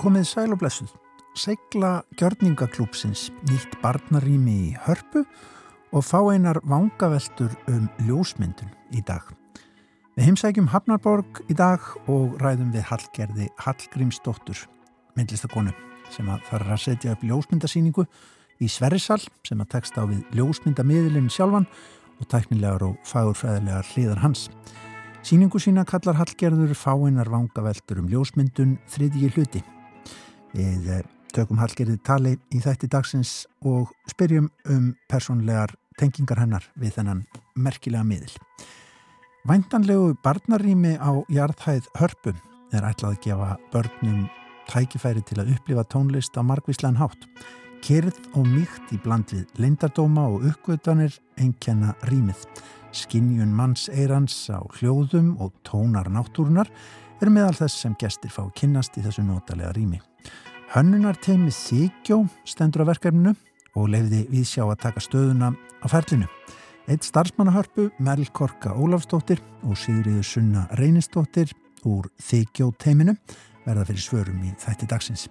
Komið sæl og blessuð. Segla gjörningaklúpsins nýtt barnarými í hörpu og fá einar vangaveltur um ljósmyndun í dag. Við heimsækjum Hafnarborg í dag og ræðum við Hallgerði Hallgrímsdóttur, myndlistakonu, sem að fara að setja upp ljósmyndasýningu í Sverrisal sem að teksta á við ljósmyndamiðlinn sjálfan og tæknilegar og fagurfræðilegar hliðar hans. Sýningu sína kallar Hallgerður fáinnar vangaveltur um ljósmyndun þriðji hluti. Við eh, tökum Hallgerði tali í þætti dagsins og spyrjum um personlegar tengingar hennar við þennan merkilega miðil. Væntanlegu barnarými á jarðhæð hörpum er ætlað að gefa börnum tækifæri til að upplifa tónlist á margvíslegan hátt. Kerð og mýkt í bland við leindardóma og uppgötanir einkenna rýmið. Skinnjun manns eirans á hljóðum og tónar náttúrunar er meðal þess sem gestir fá kynnast í þessu notalega rými. Hönnunarteimi Þykjó stendur á verkefninu og leiði við sjá að taka stöðuna á ferlinu. Eitt starfsmannahörpu, Merl Korka Ólafstóttir og Sigriður Sunna Reynistóttir úr Þykjó teiminu verða fyrir svörum í þætti dagsins.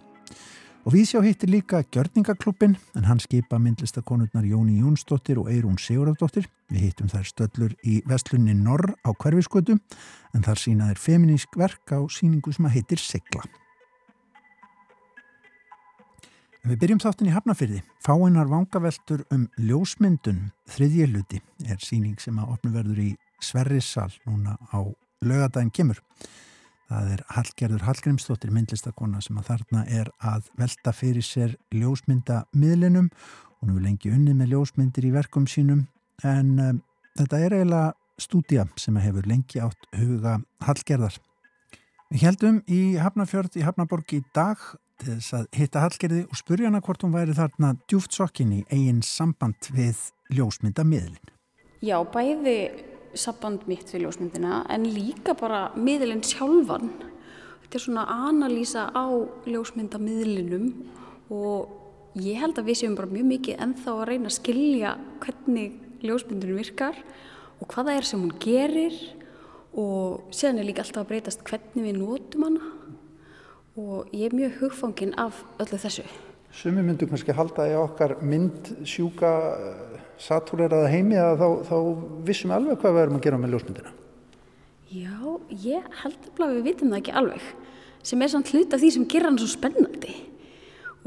Og við sjá hittir líka Gjörningaklubin en hann skipa myndlistakonurnar Jóni Jónsdóttir og Eirún Sigurðardóttir. Við hittum þær stöllur í vestlunni Norr á hverfiskötu en þar sína þeir feminísk verk á síningu sem að heitir Sigla. Við byrjum þáttin í Hafnafyrði. Fáinnar vangaveltur um ljósmyndun þriðje hluti er síning sem að opnu verður í Sverrissal núna á lögadaginn kemur. Það er Hallgerður Hallgrímsdóttir myndlistakona sem að þarna er að velta fyrir sér ljósmynda miðlinum. Hún hefur lengi unni með ljósmyndir í verkum sínum en um, þetta er eiginlega stúdía sem hefur lengi átt huga Hallgerðar. Við heldum í Hafnafjörð í Hafnaborg í dag til þess að hitta Hallgerði og spurja hana hvort hún væri þarna djúft sokkinni eigin samband við ljósmyndamiðlin. Já, bæði samband mitt við ljósmyndina en líka bara miðlinn sjálfan. Þetta er svona analýsa á ljósmyndamiðlinum og ég held að við séum bara mjög mikið ennþá að reyna að skilja hvernig ljósmyndunum virkar og hvaða er sem hún gerir og séðan er líka alltaf að breytast hvernig við nótum hana og ég er mjög hugfangin af öllu þessu. Sumi myndum kannski halda í okkar mynd sjúka satúreraða heimi að þá, þá vissum við alveg hvað við erum að gera með ljósmyndina. Já, ég held að við vitum það ekki alveg sem er samt hlut af því sem gerir hann svo spennandi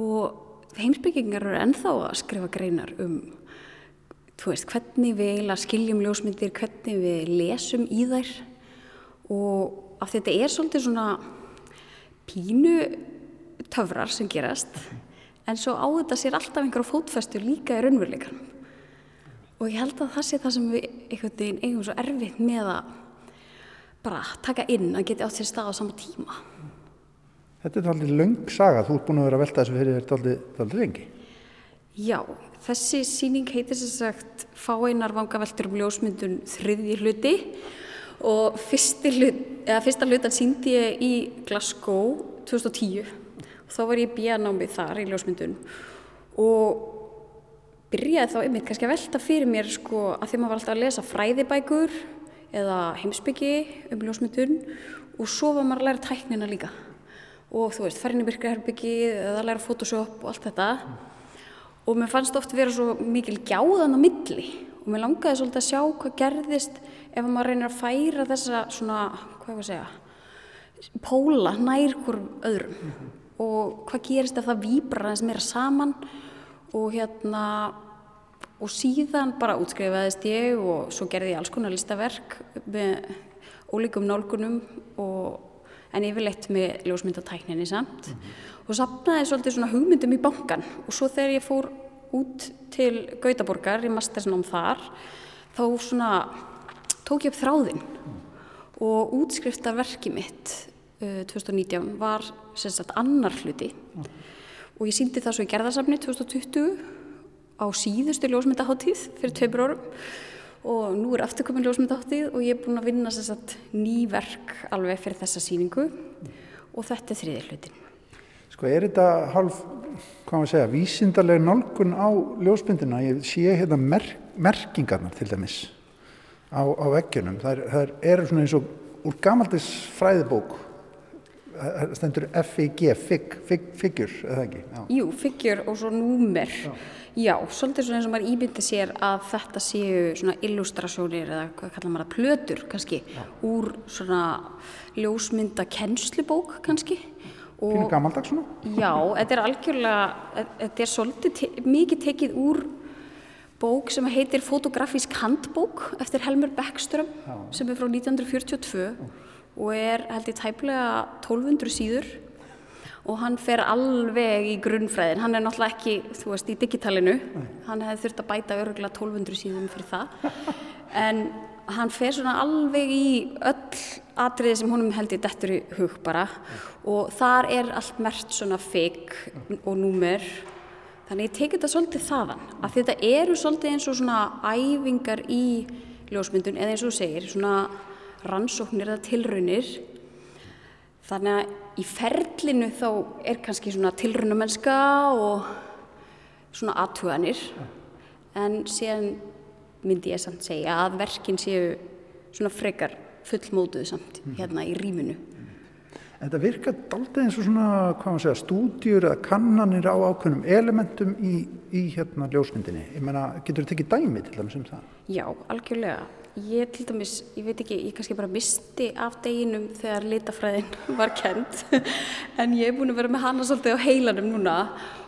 og heimsbyggingar eru ennþá að skrifa greinar um veist, hvernig við skiljum ljósmyndir, hvernig við lesum í þær og af þetta er svolítið svona pínu töfrar sem gerast en svo á þetta sér alltaf einhverja fótfæstu líka í raunveruleikanum. Og ég held að það sé það sem við einhvern veginn eigum svo erfitt með að bara taka inn að geta átt sér stað á sama tíma. Þetta er alveg löng saga, þú ert búin að vera að velta þessu fyrir þér alveg lengi. Já, þessi síning heitir sem sagt Fáeinar vangaveltur um ljósmyndun þriðji hluti. Og hlut, fyrsta hlutan síndi ég í Glasgow 2010 og þá var ég bíanámið þar í ljósmyndun og byrjaði þá einmitt kannski að velta fyrir mér sko að því maður var alltaf að lesa fræðibækur eða heimsbyggi um ljósmyndun og svo var maður að læra tæknina líka og þú veist, farinni virkri herbyggi eða að læra Photoshop og allt þetta og mér fannst ofta vera svo mikil gjáðan á milli og mér langaði svolítið að sjá hvað gerðist ef maður reynir að færa þessa svona, hvað er það að segja póla nær hverjum öðrum mm -hmm. Og hvað gerist ef það výbrar aðeins meira saman? Og hérna og síðan bara útskrifaðist ég og svo gerði ég alls konar listaverk með ólíkum nálgunum og en yfirleitt með ljósmyndatækninni samt. Mm -hmm. og sapnaði svolítið svona hugmyndum í bankan og svo þegar ég fór út til Gautaborgar í mastersnám þar þá svona tók ég upp þráðinn. Og útskriftarverki mitt uh, 2019 var sagt, annar hluti mm. og ég síndi það svo í gerðarsafni 2020 á síðustu ljósmyndaháttíð fyrir tveimur árum og nú er afturkomin ljósmyndaháttíð og ég er búin að vinna sagt, ný verk alveg fyrir þessa síningu mm. og þetta er þriðir hlutin. Sko er þetta halv, hvað maður segja, vísindarlega nálgun á ljósmyndina, ég sé hérna mer merkingarnar til dæmis á, á veggjunum. Það eru er svona eins og úr gamaldis fræðibók stendur F-I-G, fig, fig, figure, eða ekki? Já. Jú, figure og svo númer. Já. Já, svolítið svona eins og maður íbyndi sér að þetta séu svona illustrasjónir eða hvað kallar maður að plötur kannski Já. úr svona ljósmynda kennslubók kannski. Fínu gammaldags svona? Já, þetta er algjörlega, þetta er svolítið te mikið tekið úr bók sem heitir Fotografísk handbók eftir Helmer Beckström sem er frá 1942 Já. Og er held ég tæplega 1200 síður. Og hann fer alveg í grunnfræðin, hann er náttúrulega ekki, þú veist, í digitalinu, Nei. hann hefði þurft að bæta örgulega 1200 síðum fyrir það, en hann fer svona alveg í öll atriði sem honum held í dettur í hug bara. Og þar er allt mert svona fake og númer, þannig ég teki þetta svolítið þaðan, því þetta eru svolítið eins og svona æfingar í ljósmyndun eða eins og segir, svona rannsóknir eða tilraunir, þannig að í ferlinu þá er kannski svona tilrunumennska og svona aðtuganir en síðan myndi ég samt segja að verkin séu svona frekar fullmótuð samt mhm. hérna í rýminu. En þetta virkar alltaf eins og svona, hvað maður segja, stúdjur eða kannanir á ákveðnum elementum í, í hérna ljósmyndinni. Ég menna, getur þetta ekki dæmi til dæmis um það? Já, algjörlega. Ég til dæmis, ég veit ekki, ég kannski bara misti af deginum þegar litafræðin var kent en ég er búin að vera með hana svolítið á heilanum núna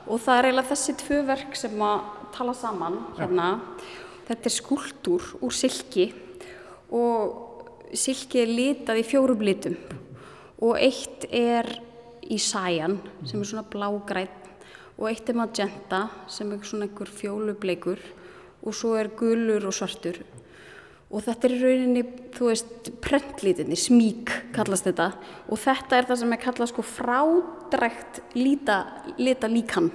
og það er eiginlega þessi tvö verk sem að tala saman hérna. Ja. Þetta er skúldur úr silki og silki er litað í fjórum litum og eitt er í sæjan sem er svona blágræn og eitt er magenta sem er svona einhver fjólubleikur og svo er gulur og svartur og þetta er í rauninni, þú veist, prentlítinni, smík kallast þetta. Og þetta er það sem er kallað sko frádrækt líta, lita líkan.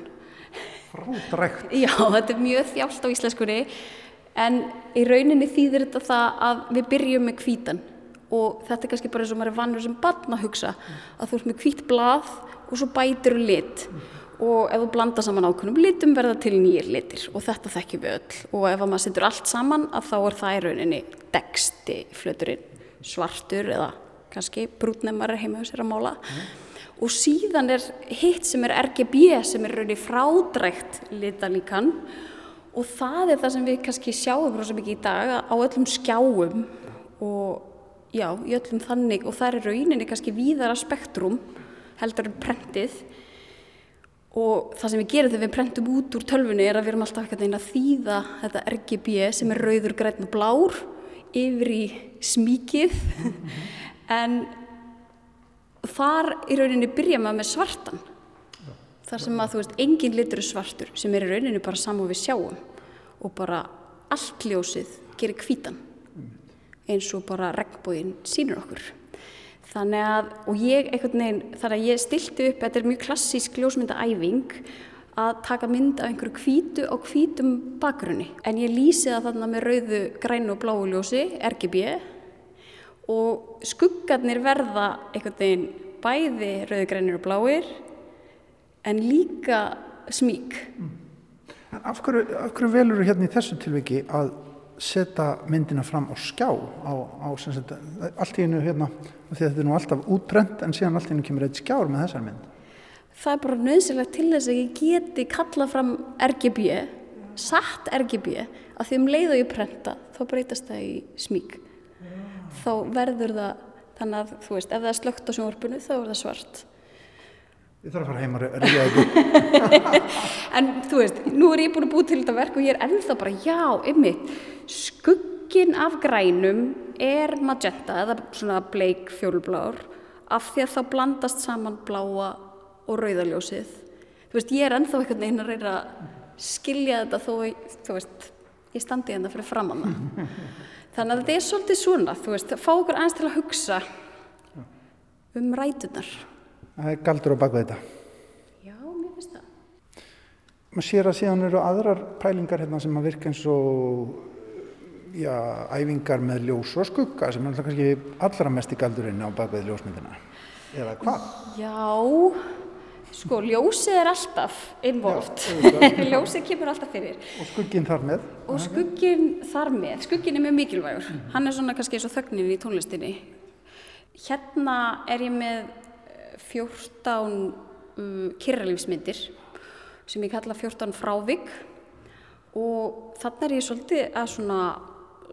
Frádrækt? Já, þetta er mjög þjált á íslenskunni. En í rauninni þýðir þetta það að við byrjum með kvítan og þetta er kannski bara eins og maður er vannur sem barn að hugsa. Að þú ert með kvít blað og svo bætir þú lit og ef þú blanda saman ákveðnum litum verða til nýjir litir. Og þetta þekkjum við öll. Og ef maður setur allt saman að þá er það í rauninni deksti flöturinn. Svartur eða kannski brútnemmar heima á sér að mála. Mm. og síðan er hitt sem er RGB sem er rauninni frádrækt litalíkan. Og það er það sem við kannski sjáum rosa mikið í dag á öllum skjáum og já, í öllum þannig og það er rauninni kannski víðara spektrum heldur en prentið og það sem við gerum þegar við prentum út úr tölfunni er að við erum alltaf ekkert einn að þýða þetta RGB sem er rauður, græn og blár yfir í smíkið mm -hmm. en þar í rauninni byrja maður með svartan ja. þar sem að þú veist engin litur er svartur sem er í rauninni bara saman við sjáum og bara allt ljósið gerir kvítan eins og bara regnbóðin sínur okkur Þannig að, og ég einhvern veginn, þannig að ég stilti upp, þetta er mjög klassísk ljósmyndaæfing, að taka mynd af einhverju kvítu á kvítum bakgrunni. En ég lýsi það þarna með rauðu, grænu og bláu ljósi, RGB, og skuggarnir verða einhvern veginn bæði rauðu, grænir og bláir, en líka smík. Mm. Af hverju, af hverju velur þú hérna í þessu tilviki að setja myndina fram á skjá á, á sagt, allt í hennu hérna því þetta er nú alltaf útbrent en síðan allt í hennu kemur eitt skjár með þessar mynd. Það er bara nöðsilegt til þess að ég geti kalla fram RGB satt RGB að því um leið og ég prenta þá breytast það í smík. Þá verður það þannig að þú veist ef það er slögt á sjónvarpunu þá er það svart Ég þarf að fara heim að reyja þetta. en þú veist, nú er ég búin að búið til þetta verk og ég er ennþá bara, já, ymmið, skuggin af grænum er magenta eða svona bleik fjólblár af því að þá blandast saman bláa og rauðaljósið. Þú veist, ég er ennþá einhvern veginn að reyna að skilja þetta þó, þú veist, ég standi hérna fyrir framanna. Þannig að þetta er svolítið svona, þú veist, fá okkur aðeins til að hugsa um rætunar það er galdur á bakvið þetta. Já, mér finnst það. Maður sér að síðan eru aðrar pælingar hérna sem að virka eins og já, æfingar með ljós og skugga sem er alltaf kannski allra mest í galdurinn á bakvið ljósmyndina. Eða hvað? Já, sko ljósið er alltaf involvt ljósið kemur alltaf fyrir. Og skugginn þar með. Og skugginn þar með, skugginn er mjög mikilvægur. Mm -hmm. hann er svona kannski eins og þögnin í tónlistinni. Hérna er ég með 14 um, kyrralífsmyndir sem ég kalla 14 frávik og þannig er ég svolítið að svona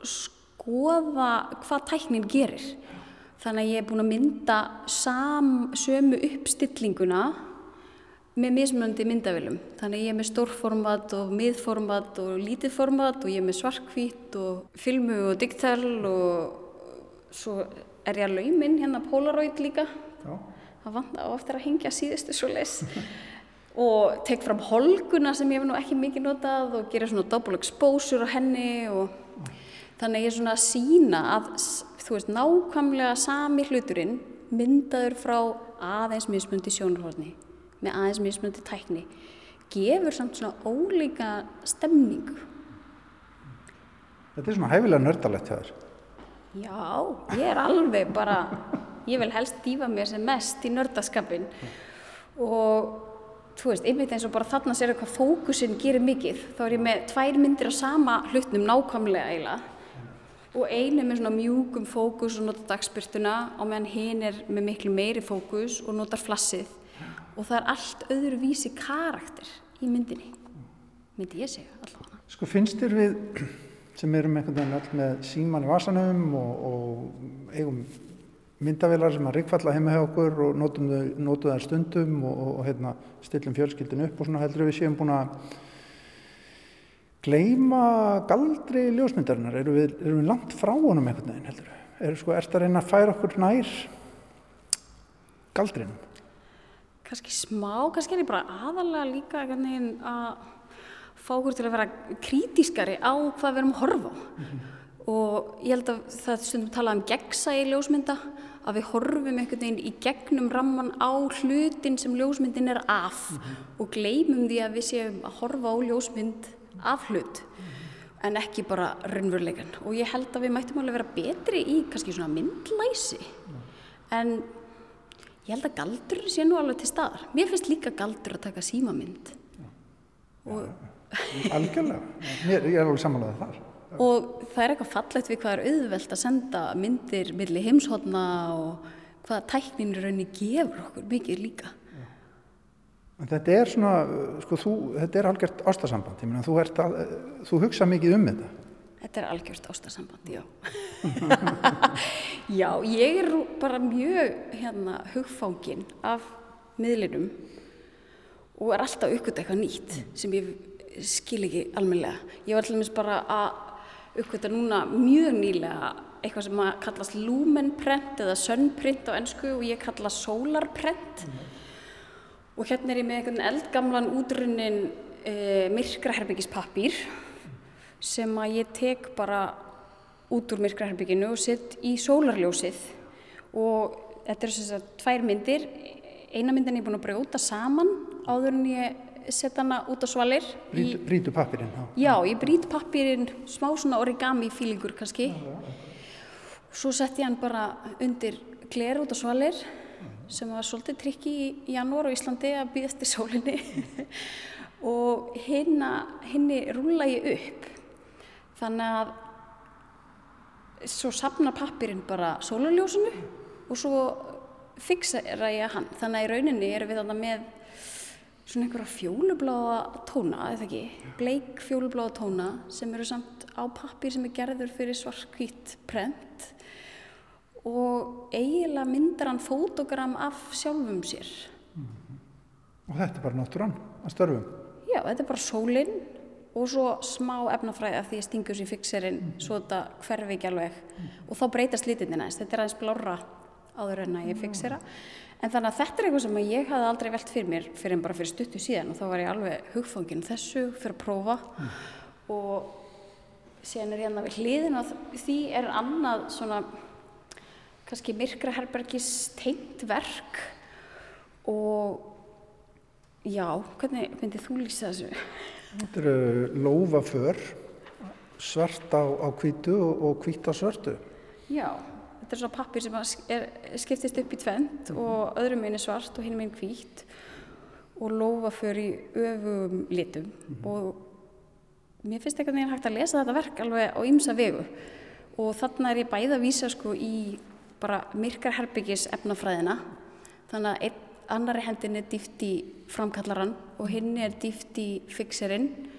skoða hvað tæknin gerir. Þannig að ég er búin að mynda sam, sömu uppstillinguna með mismunandi myndavillum. Þannig að ég er með stórformat og miðformat og lítið og ég er með svarkvít og filmu og digital og svo er ég að lauminn hérna Polaroid líka. Já. Það vant á eftir að hengja síðustu svo les. og tek fram holguna sem ég hef nú ekki mikið notað og gera svona double exposure á henni og þannig ég er svona að sína að þú veist nákvæmlega sami hluturinn myndaður frá aðeins mismundi sjónarhórni með aðeins mismundi tækni gefur samt svona ólíka stemningu Þetta er svona hæfilega nördalegt þér Já, ég er alveg bara ég vil helst dýfa mér sem mest í nördaskapin og þú veist, einmitt eins og bara þarna sér hvað fókusin gerir mikið þá er ég með tvær myndir á sama hlutnum nákvæmlega eiginlega. Og einu með svona mjúkum fókus og notar dagspyrtuna og meðan hinn er með miklu meiri fókus og notar flassið. Og það er allt öðru vísi karakter í myndinni myndi ég segja allavega. Sko finnst þér við sem erum einhvern veginn öll með síman í vasanum og, og eigum myndavilar sem að ríkfalla heima hjá okkur og notum þær stundum og, og hérna, stillum fjölskyldin upp og svona heldur við séum búin að gleima galdri ljósmyndarinnar, erum við, erum við langt frá honum einhvern veginn heldur við? Er, sko, það að reyna að færa okkur nær galdrinum? Kanski smá, kannski er ég bara aðalega líka að fá okkur til að vera krítískari á hvað við erum að horfa á mm -hmm. og ég held að það stundum talað um gegsa í ljósmynda að við horfum einhvern veginn í gegnum ramman á hlutin sem ljósmyndin er af mm -hmm. og gleymum því að við séum að horfa á ljósmynd af hlut mm -hmm. en ekki bara raunveruleikan og ég held að við mættum alveg vera betri í kannski svona myndlæsi en ég held að galdur sé nú alveg til staðar mér finnst líka galdur að taka símamynd og Algjörlega, ég er alveg samanlega þar. Og það er eitthvað fallegt við hvað er auðvelt að senda myndir millir heimshotna og hvaða tækninir raunni gefur okkur mikið líka. En þetta er svona, sko, þú, þetta er algjört ástasamband, meina, þú, að, þú hugsa mikið um þetta. Þetta er algjört ástasamband, já. já, ég er bara mjög hérna, hugfángin af miðlinum og er alltaf uppgötta eitthvað nýtt sem ég skil ekki almenlega. Ég var allmis bara að uppgötta núna mjög nýlega eitthvað sem að kallast lumenprent eða sunprint á ennsku og ég kalla solarprent mm. og hérna er ég með einhvern eldgamlan útrunnin e, myrkraherbyggispappír sem að ég tek bara út úr myrkraherbygginu og sitt í sólarljósið og þetta er að tvær myndir eina myndin er ég búin að brjóta saman áður en ég setja hana út á svalir Brítu pappirinn? Já, ég brít pappirinn smá svona origami fílingur kannski já, já. svo sett ég hann bara undir gler út á svalir sem var svolítið trikki í janúar á Íslandi að býða eftir sólinni og henni rúla ég upp þannig að svo sapna pappirinn bara sólarljósunu og svo fixa ég hann þannig að í rauninni erum við þannig með svona einhverja fjólubláða tóna, eða ekki, bleik fjólubláða tóna sem eru samt á pappir sem er gerður fyrir svarkvít prent og eiginlega myndar hann fótogram af sjálfum sér. Mm -hmm. Og þetta er bara náttúrann að störfum? Já, þetta er bara sólinn og svo smá efnafræði af því að stingur sér fixerinn mm -hmm. svo þetta hverfi ekki alveg mm -hmm. og þá breytast litinni næst, þetta er aðeins blára áður en að ég fixera. En þannig að þetta er eitthvað sem ég hafði aldrei velt fyrir mér fyrir en bara fyrir stuttu síðan og þá var ég alveg hugfangin þessu fyrir að prófa mm. og síðan er hérna við hliðin og því er annað svona kannski myrkra herbergis teint verk og já, hvernig myndið þú lýsa þessu? Þetta eru lófaför svart á, á kvítu og hvít á svörtu. Já þetta er svona pappir sem er, skiptist upp í tvent -hmm. og öðrum einu svart og hinn einu hvít og lofa fyrir öfum litum. Mm -hmm. og mér finnst eitthvað nefn hægt að lesa þetta verk alveg á ymsa vegu. Og þannig er ég bæða að vísa sko í bara myrkarherbyggis efnafræðina. Þannig að einn, annari hendin er dýft í framkallaran og hinn er dýft í fixerinn.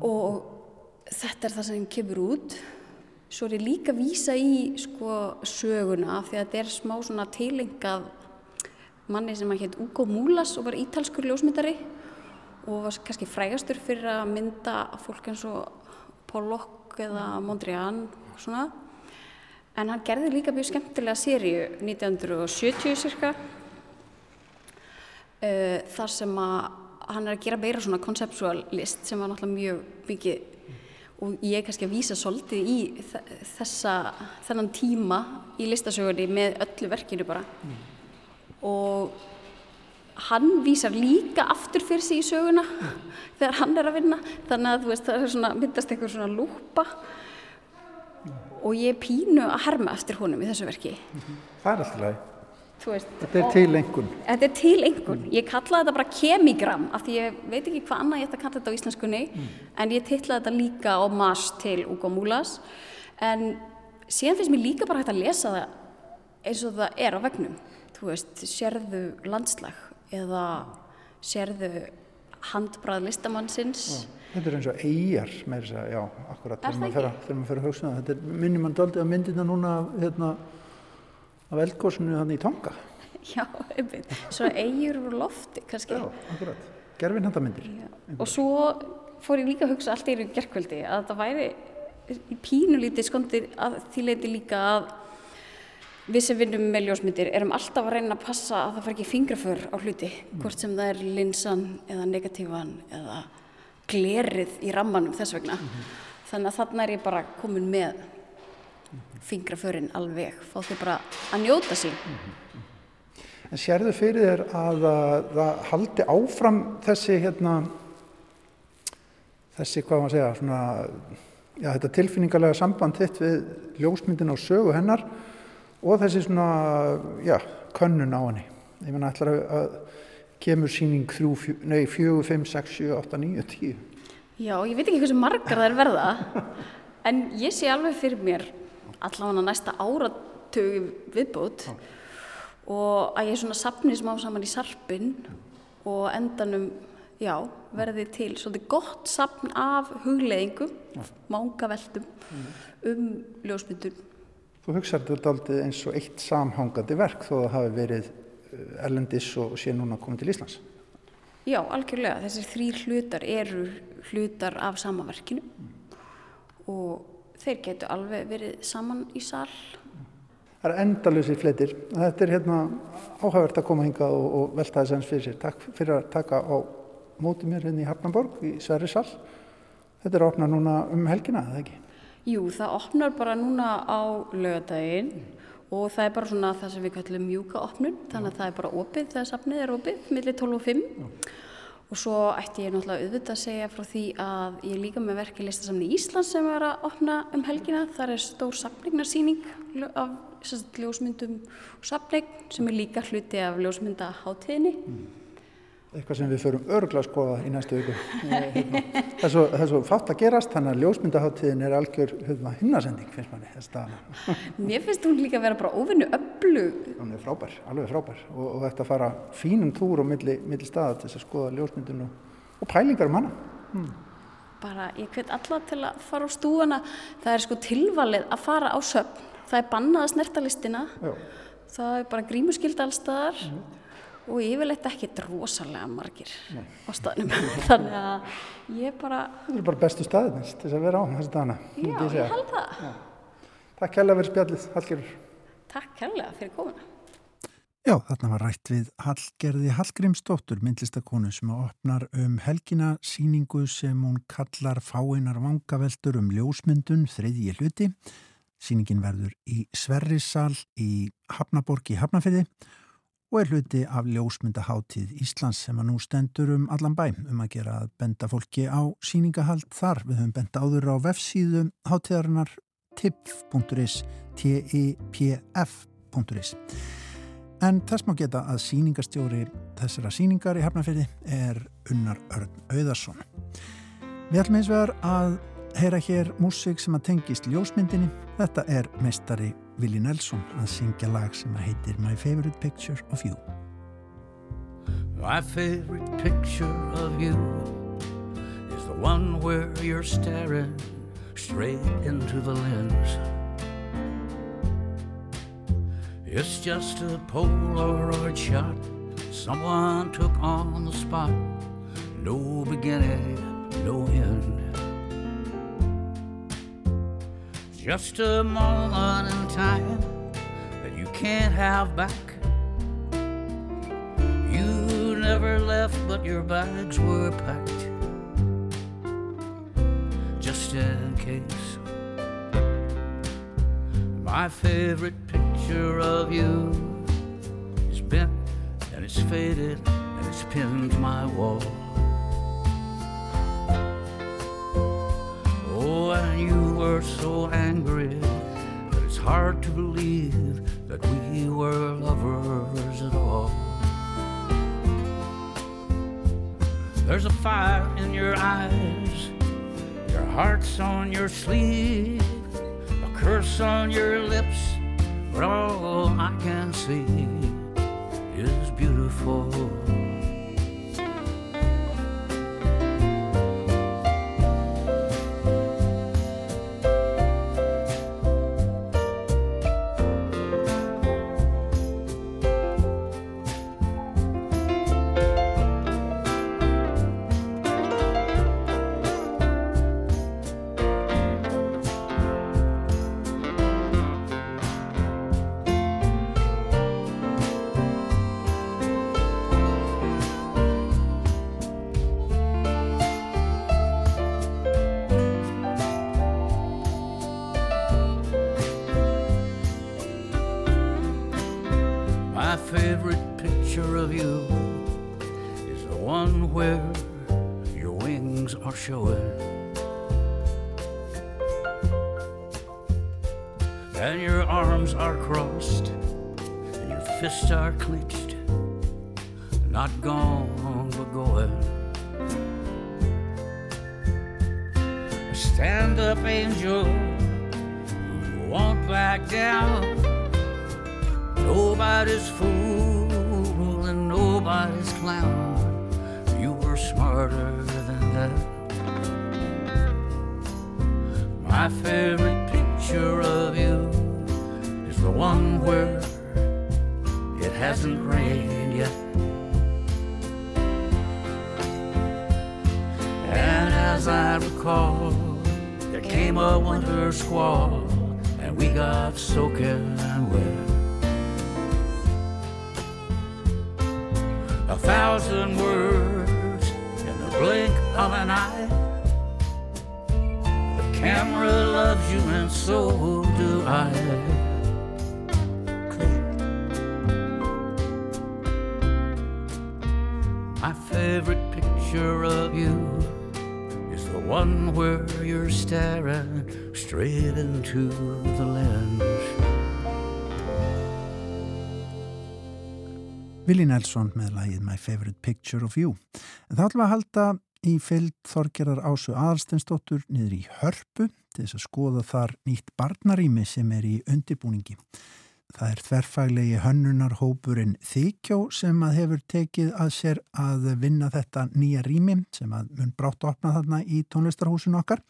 Og þetta er það sem kemur út svo er ég líka að vísa í sko söguna af því að þetta er smá svona tilengað manni sem að hétt Ugo Múlas og var ítalskur ljósmyndari og var kannski frægastur fyrir að mynda fólk eins og Pollock eða Mondrian og svona. En hann gerði líka mjög skemmtilega sériu 1970 cirka þar sem að hann er að gera meira svona conceptual list sem var náttúrulega mjög mikið og ég er kannski að vísa svolítið í þessa, þennan tíma í listasögunni með öllu verkinu bara mm. og hann vísar líka aftur fyrir sig í söguna mm. þegar hann er að vinna þannig að veist, það svona, myndast einhver svona lúpa mm. og ég pínu að herma eftir honum í þessu verki -hmm. Það er alltaf læg Veist, þetta er til engun þetta er til engun, ég kalla þetta bara kemigram af því ég veit ekki hvað annað ég ætti að kalla þetta á íslenskunni mm. en ég tilla þetta líka á mas til Ugo Múlas. En síðan finnst mér líka bara hægt að lesa það eins og það er á vegnum þú veist, sérðu landslag eða sérðu handbrað listamannsins. Já. Þetta er eins og eigjar með þess að, já, akkurat þegar maður fyrir að hugsa það. Þetta minnir mann doldið að myndina núna hérna af eldgóðsunu þannig í tonga. Já, einmitt. Svona eigur úr lofti kannski. Já, akkurat. Gerfin handamindir. Og svo fór ég líka að hugsa allt í raun gerðkvöldi að það væri í pínulítið skondir að því leiti líka að við sem vinnum með ljósmyndir erum alltaf að reyna að passa að það far ekki fingraför á hluti, mm. hvort sem það er linsan eða negatívan eða glerið í rammanum þess vegna. Mm -hmm. Þannig að þarna er ég bara komin með fingraförin alveg, fá þau bara að njóta sín. En sérðu fyrir þér að það haldi áfram þessi hérna, þessi hvað maður segja, svona, já, þetta tilfinningarlega samband þitt við ljósmyndin á sögu hennar og þessi svona, já, könnun á henni. Ég menna, ætlar að kemur síning 3, nei, 4, 5, 6, 7, 8, 9, 10. Já, ég veit ekki hversu margar það er verða, en ég sé alveg fyrir mér allavega næsta áratögu viðbútt ah. og að ég svona sapni smá saman í sarpin og endanum já, verði til svolítið gott sapn af hugleðingum, ja. mángaveldum mm. um ljósmyndun. Þú hugsaður þetta aldrei eins og eitt samhangandi verk þó að það hafi verið eh, erlendis og sé núna komið til Íslands? Já, algjörlega. Þessir þrýr hlutar eru hlutar af samaverkinu mm. og þeir getur alveg verið saman í sall. Það er endalusir fletir. Þetta er hérna áhægvert að koma hinga og, og velta þess aðeins fyrir sér. Takk fyrir að taka á móti mér hérna í Hafnarborg í Sverri sall. Þetta er að opna núna um helgina, eða ekki? Jú, það opnar bara núna á lögadaginn og það er bara svona það sem við kallum mjúka opnun. Þannig að það er bara opið þegar safnið er opið, millir 12 og 5. Já. Og svo ætti ég náttúrulega auðvitað að segja frá því að ég líka með verkið listasamni í Íslands sem er að opna um helgina. Það er stór sapningnarsýning af ljósmyndum og sapning sem er líka hluti af ljósmyndaháttíðinni. Mm. Eitthvað sem við förum örgla að skoða í næstu viku. Það er svo, það er svo fátt að gerast, þannig að ljósmyndaháttíðin er algjör hérna, hinnasending, finnst manni, Mér finnst hún líka að vera bara óvinnu öllu. Hún er frábær, alveg frábær og, og þetta fara fínum túr á milli, milli staða til þess að skoða ljósmyndinu og pælingar um hana. Hmm. Bara, ég hvet alla til að fara á stúana, það er sko tilvalið að fara á söfn, það er bannað að snerta listina, Já. það er bara grímuskild allstaðar. Hmm og yfirleitt ekki drosalega margir Nei. á staðnum þannig að ég bara Það er bara bestu staðinist til að vera á þessu dana Já, ég, ég held það Já. Takk kærlega fyrir spjallið, Hallgerður Takk kærlega fyrir komuna Já, þarna var rætt við Hallgerði Hallgrímsdóttur, myndlistakonu sem opnar um helgina síningu sem hún kallar fáinar vangaveldur um ljósmyndun þriðji hluti. Síningin verður í Sverrissal í Hafnaborg í Hafnafyrði og er hluti af ljósmyndaháttíð Íslands sem að nú stendur um allan bæ um að gera að benda fólki á síningahald þar. Við höfum benda áður á vefsíðu háttíðarinnar tipp.is t-i-p-f.is En þess má geta að síningastjóri þessara síningar í Hafnarfeyði er Unnar Örn Auðarsson. Við ætlum eins vegar að heyra hér músik sem að tengist ljósmyndinni. Þetta er meistari Willi Nelson að syngja lag sem heitir My Favorite Picture of You. My favorite picture of you is the one where you're staring straight into the lens. It's just a Polaroid shot someone took on the spot. No beginning, no end. Just a moment in time that you can't have back. You never left, but your bags were packed. Just in case. My favorite picture of you is bent and it's faded and it's pinned to my wall. Were so angry that it's hard to believe that we were lovers at all. There's a fire in your eyes, your heart's on your sleeve, a curse on your lips, but all I can see is beautiful. Fists are clenched, not gone the one where you're staring straight into the lens. Willi Nelson með lagið My Favorite Picture of You. En þá ætlum að halda í fylg Þorgerðar Ásu Aðalsteinsdóttur niður í Hörpu til þess að skoða þar nýtt barnarími sem er í undirbúningi. Það er þverfaglegi hönnunarhópurinn Þykjó sem að hefur tekið að sér að vinna þetta nýja rými sem að mun brátt opna þarna í tónlistarhúsinu okkar.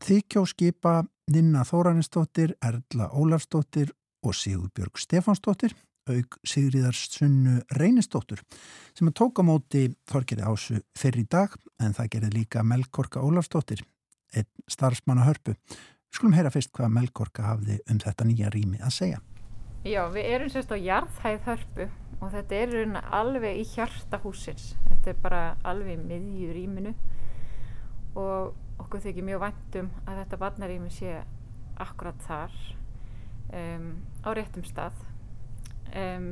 Þykjó skipa Ninna Þóranistóttir, Erla Ólafstóttir og Sigurbjörg Stefánsdóttir auk Sigriðar Sunnu Reynistóttur sem að tóka móti Þorgeri Ásu fyrir í dag en það gerði líka Melkorka Ólafstóttir, einn starfsmann að hörpu. Skulum heyra fyrst hvað Melkorka hafði um þetta nýja rými að segja. Já, við erum sérst á jarðhæð hörpu og þetta er raun alveg í hjarta húsins. Þetta er bara alveg í miðju rýminu og okkur þykir mjög væntum að þetta barnarými sé akkurat þar um, á réttum stað. Um,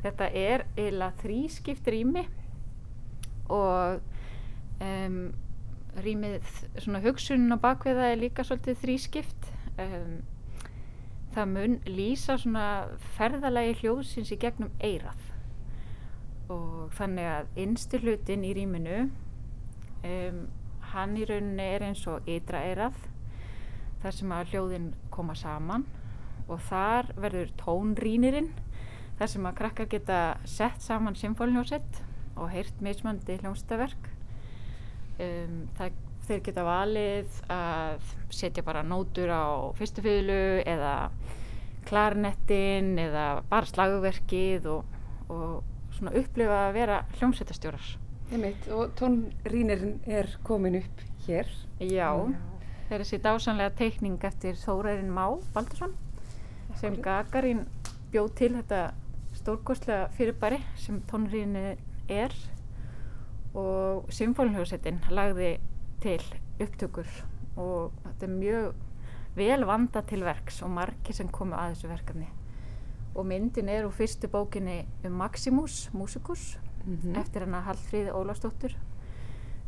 þetta er eiginlega þrískipt rými og um, rýmið, svona hugsunin á bakvið það er líka svolítið þrískipt. Um, það mun lýsa svona ferðalagi hljóðsins í gegnum eirað og þannig að innstu hlutin í rýminu um, hann í rauninni er eins og ytra eirað þar sem að hljóðin koma saman. Og þar verður tónrýnirinn þar sem að krakkar geta sett saman symfólinjósett og heyrt mismandi hljómsdaverk um, það, þeir geta valið að setja bara nótur á fyrstu fylgu eða klarnettin eða bara slagverkið og, og svona upplifa að vera hljómsveitastjórar Einmitt, og tónrýnirinn er komin upp hér. Já, það er þessi dásanlega teikning eftir Þórarinn Má Baldursson sem Gagarin bjóð til þetta stórkostlega fyrirbæri sem tónrýnið er. Og Symfólinhjósettin lagði til upptökur og þetta er mjög vel vanda til verks og margir sem komu að þessu verkefni. Og myndin er úr fyrstu bókinni um Maximus, Musicus mm -hmm. eftir hana Hallfríði Ólafsdóttur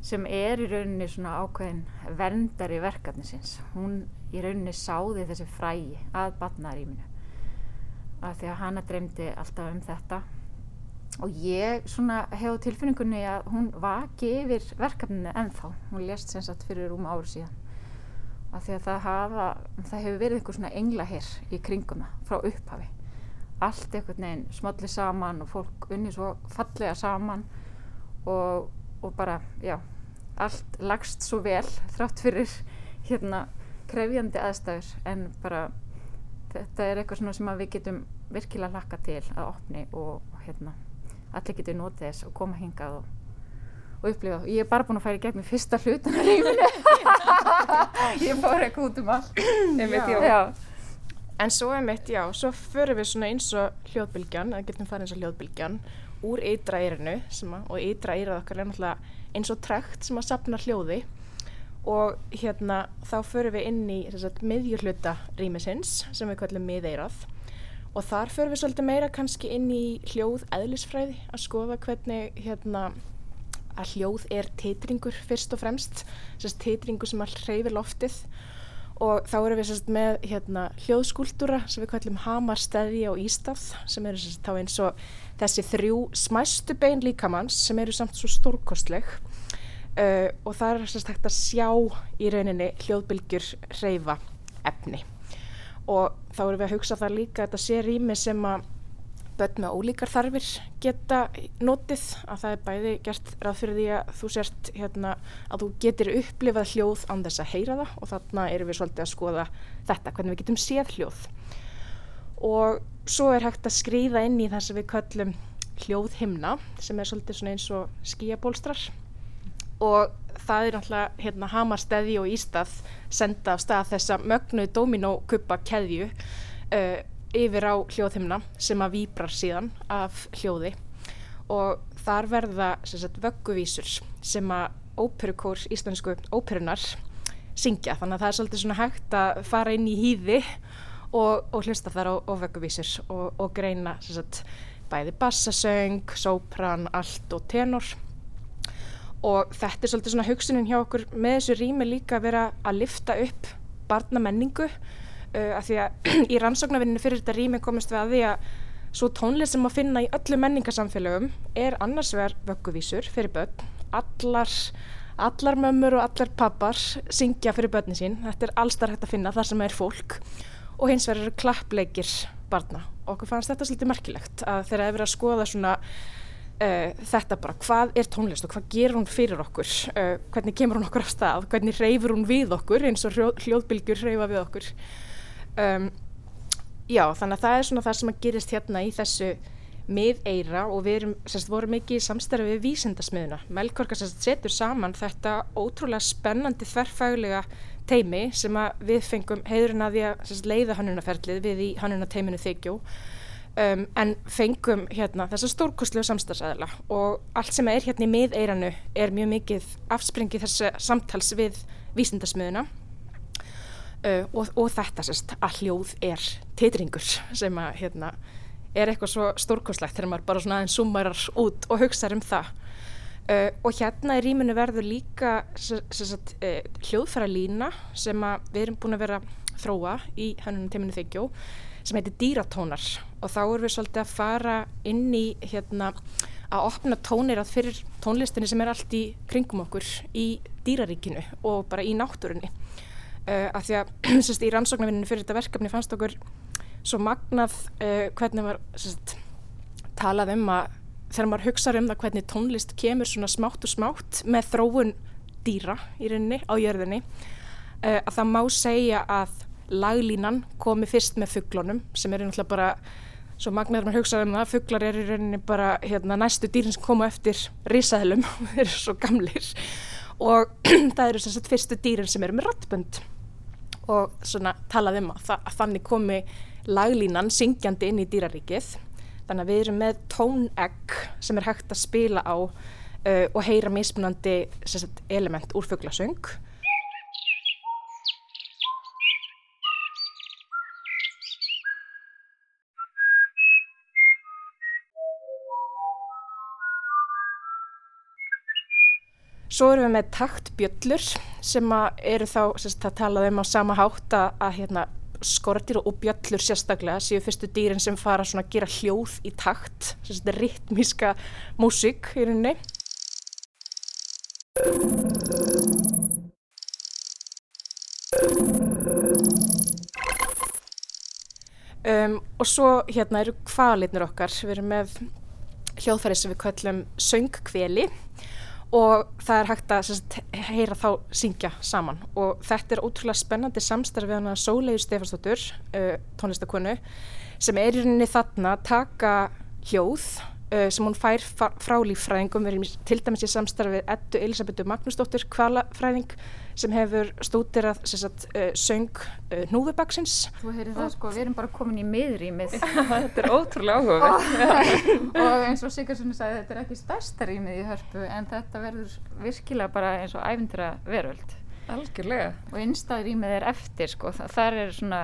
sem er í rauninni svona ákveðin verndar í verkefnisins. Hún í rauninni sáði þessi frægi að batnaðaríminu af því að hana dreymdi alltaf um þetta og ég svona hefði tilfinningunni að hún vaki yfir verkefninu ennþá. Hún lést sem sagt fyrir um ári síðan. Af því að það hafa það hefur verið einhver svona englaherr í kringum það frá upphafi. Allt einhvern veginn smolli saman og fólk unni svo fallega saman. Og, og bara, já, allt lagst svo vel þrátt fyrir hérna krefjandi aðstæður. En bara þetta er eitthvað sem við getum virkilega laka til að opni og hérna allir getur notið þess og koma hingað og, og upplifa. Ég er bara búin að færa í gegnum fyrsta hlutan af lífinu. ég fór eitthvað út um allt. Já. Já. En svo er mitt, já, svo förum við svona eins og hljóðbylgjan, eða getum farið eins og hljóðbylgjan úr ytra eirinu og ytra eirað okkar er náttúrulega eins og trekt sem að sapna hljóði og hérna þá förum við inn í miðjurhluta rýmisins sem við kallum miðeirað og þar förum við svolítið meira kannski inn í hljóð eðlisfræði að skoða hvernig hérna að hljóð er teitringur fyrst og fremst, þess að teitringur sem all hreyfir loftið. Og þá erum við sérst með hérna, hljóðskúltúra sem við kallum hamarstæði á Ístað sem eru sérst þá eins og þessi þrjú smæstu bein líkamanns sem eru samt svo stórkostleg. Uh, og það er sérst hægt að sjá í rauninni hljóðbylgjur hreyfa efni og þá erum við að hugsa það líka að þetta sé rými sem að börn með ólíkar þarfir geta notið að það er bæði gert ráð fyrir því að þú sért hérna að þú getur upplifað hljóð án þess að heyra það. Og þarna erum við svolítið að skoða þetta, hvernig við getum séð hljóð. Og svo er hægt að skrýða inn í það sem við kallum hljóðhimna sem er svolítið eins og skíabólstrar og það er náttúrulega hérna hamarstæði og ístað senda af stað þessa mögnu dominókuppa keðju uh, yfir á hljóðhimna sem að výbrar síðan af hljóði. Og þar verða vögguvísur sem að óperukór íslensku óperunar syngja. Þannig að það er svolítið svona hægt að fara inn í hýði og, og hlusta þar á, á vögguvísur og, og greina sagt, bæði bassasöng, sópran, allt og tenor og þetta er svolítið svona hugsunin hjá okkur með þessu rými líka að vera að lifta upp barnamenningu uh, af því að í rannsóknarvinninu fyrir þetta rými komist við að því að svo tónlist sem að finna í öllu menningarsamfélögum er annars vegar vögguvísur fyrir börn, allar allar mömmur og allar pappar syngja fyrir börni sín, þetta er allstar hægt að finna þar sem er fólk. Og hins vegar eru klappleikir barna. Og okkur fannst þetta svolítið merkilegt að þeirra hefur að skoða svona Uh, þetta bara, hvað er tónlist og hvað gerur hún fyrir okkur, uh, hvernig kemur hún okkur af stað, hvernig reyfur hún við okkur eins og hljóðbylgjur reyfa við okkur? Um, já, þannig að það er svona það sem að gerist hérna í þessu miðeira og við erum, sérst, vorum ekki í samstæðu við vísindasmiðuna. Melkorka sérst, setur saman þetta ótrúlega spennandi þverfæglega teimi sem við fengum heiðurinn að því að sérst, leiða hannunaferlið við í hannunateiminu þykjó um, en fengum hérna þessa stórkoslu samstæðsæðila og allt sem er hérna í miðeiranu er mjög mikið afspringið þessu samtals við vísindasmiðuna. Uh, og, og þetta sérst að hljóð er titringur sem að hérna er eitthvað svo stórkoslegt þegar maður bara svona aðeins summarar út og hugsaður um það. Uh, og hérna í rýminu verður líka sagt, uh, hljóðfæra lína sem við erum búin að vera þróa í hannunum teiminu þykjó sem heitir dýratónar og þá erum við svolítið að fara inn í hérna að opna tónir að fyrir tónlistinni sem er allt í kringum okkur í dýraríkinu og bara í náttúrunni. Uh, af því að sérst, í rannsóknarvinninu fyrir þetta verkefni fannst okkur svo magnað uh, hvernig var sérst, talað um að þegar maður hugsaður um það hvernig tónlist kemur svona smátt og smátt með þróun dýra í rauninni á jörðinni uh, að það má segja að laglínan komi fyrst með fugglónum sem eru náttúrulega bara svo magnaður maður hugsaður um það, fugglar eru í rauninni bara hérna, næstu dýrin sem koma eftir risaðlum, þeir eru svo gamlir. Og það eru sem sagt fyrstu dýrin sem eru með rattbönd og svona talað um að, að þannig komi laglínan syngjandi inn í dýraríkið. Þannig að við erum með tónegg sem er hægt að spila á uh, og heyra mismunandi sagt, element úr fugglasöng Svo erum við með taktbjöllur sem eru þá, sérst, það talaði um á sama hátt að, hérna, skortir og bjöllur sérstaklega séu fyrstu dýrin sem fara að gera hljóð í takt, sérst, ritmíska músík í rauninni. Um, og svo hérna eru kvalitnir okkar, við erum með hljóðfæri sem við kallum söngkveli og það er hægt að sérst, heyra þá syngja saman. Og þetta er ótrúlega spennandi samstarfið hana Sólegu Stefansdóttur uh, tónlistakonu sem er í rauninni þarna að taka hljóð uh, sem hún fær frá líffræðingum. Til dæmis í samstarfið Eddu Elisabethu Magnúsdóttur kvalafræðing sem hefur stútir að uh, söng uh, Núðubaksins Þú heyrir það sko, við erum bara komin í miðrýmið. Þetta er ótrúlega áhugavert. Og eins og Sigurssoni sagði þetta er ekki stærsta rýmið í hörpu en þetta verður virkilega bara eins og æfindra veröld. Algjörlega. Og innstæðrýmið er eftir sko, Þa, þar er svona